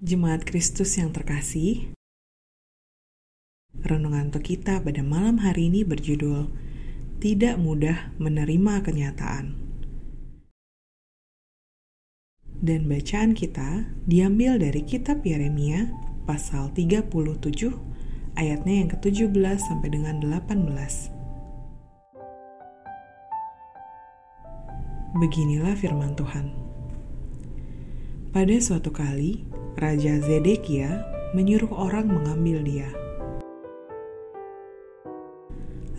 Jemaat Kristus yang terkasih, renungan untuk kita pada malam hari ini berjudul Tidak Mudah Menerima Kenyataan. Dan bacaan kita diambil dari kitab Yeremia pasal 37 ayatnya yang ke-17 sampai dengan 18. Beginilah firman Tuhan. Pada suatu kali, Raja Zedekia menyuruh orang mengambil dia.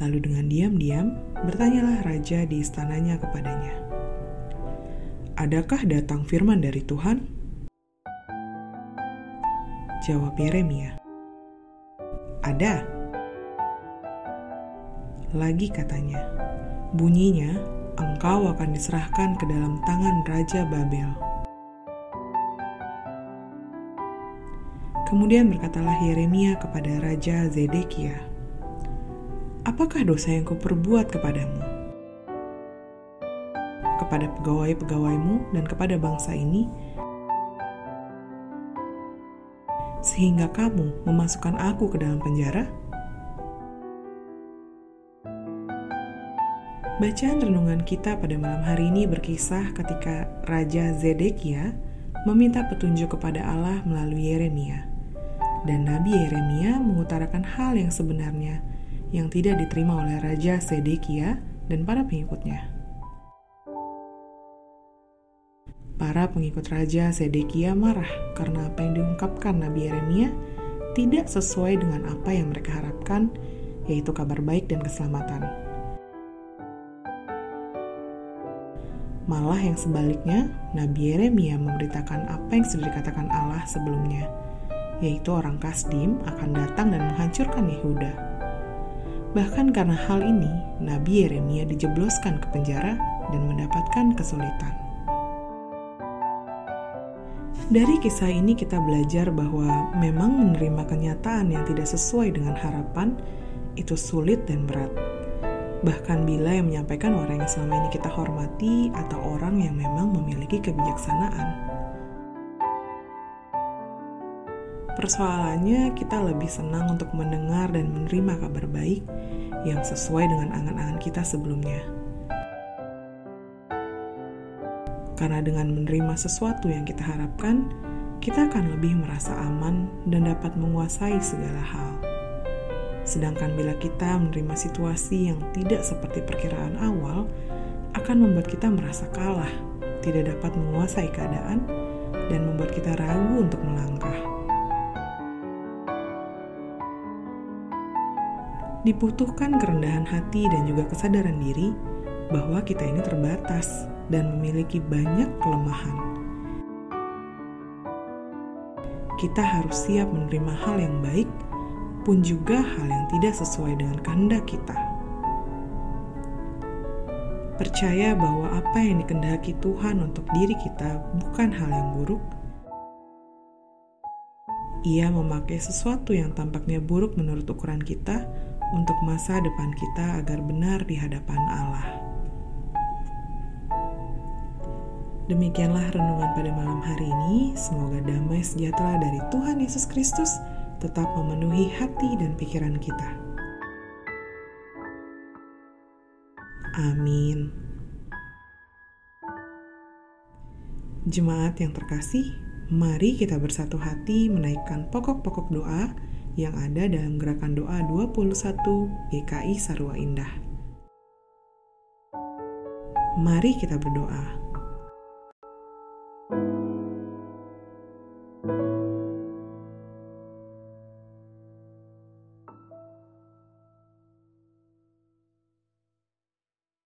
Lalu dengan diam-diam bertanyalah raja di istananya kepadanya, "Adakah datang firman dari Tuhan?" Jawab Yeremia, "Ada." Lagi katanya, bunyinya, engkau akan diserahkan ke dalam tangan Raja Babel. Kemudian berkatalah Yeremia kepada Raja Zedekia, Apakah dosa yang kuperbuat kepadamu? Kepada pegawai-pegawaimu dan kepada bangsa ini, sehingga kamu memasukkan aku ke dalam penjara? Bacaan renungan kita pada malam hari ini berkisah ketika Raja Zedekia meminta petunjuk kepada Allah melalui Yeremia dan Nabi Yeremia mengutarakan hal yang sebenarnya yang tidak diterima oleh Raja Sedekia dan para pengikutnya. Para pengikut Raja Sedekia marah karena apa yang diungkapkan Nabi Yeremia tidak sesuai dengan apa yang mereka harapkan, yaitu kabar baik dan keselamatan. Malah yang sebaliknya, Nabi Yeremia memberitakan apa yang sudah dikatakan Allah sebelumnya – yaitu orang Kasdim, akan datang dan menghancurkan Yehuda. Bahkan karena hal ini, Nabi Yeremia dijebloskan ke penjara dan mendapatkan kesulitan. Dari kisah ini kita belajar bahwa memang menerima kenyataan yang tidak sesuai dengan harapan itu sulit dan berat. Bahkan bila yang menyampaikan orang yang selama ini kita hormati atau orang yang memang memiliki kebijaksanaan. Persoalannya, kita lebih senang untuk mendengar dan menerima kabar baik yang sesuai dengan angan-angan kita sebelumnya. Karena dengan menerima sesuatu yang kita harapkan, kita akan lebih merasa aman dan dapat menguasai segala hal. Sedangkan bila kita menerima situasi yang tidak seperti perkiraan awal, akan membuat kita merasa kalah, tidak dapat menguasai keadaan, dan membuat kita ragu untuk melangkah. Dibutuhkan kerendahan hati dan juga kesadaran diri bahwa kita ini terbatas dan memiliki banyak kelemahan. Kita harus siap menerima hal yang baik, pun juga hal yang tidak sesuai dengan kehendak kita. Percaya bahwa apa yang dikendaki Tuhan untuk diri kita bukan hal yang buruk. Ia memakai sesuatu yang tampaknya buruk menurut ukuran kita untuk masa depan kita agar benar di hadapan Allah. Demikianlah renungan pada malam hari ini. Semoga damai sejahtera dari Tuhan Yesus Kristus tetap memenuhi hati dan pikiran kita. Amin. Jemaat yang terkasih, mari kita bersatu hati menaikkan pokok-pokok doa yang ada dalam gerakan doa 21 GKI Sarwa Indah. Mari kita berdoa.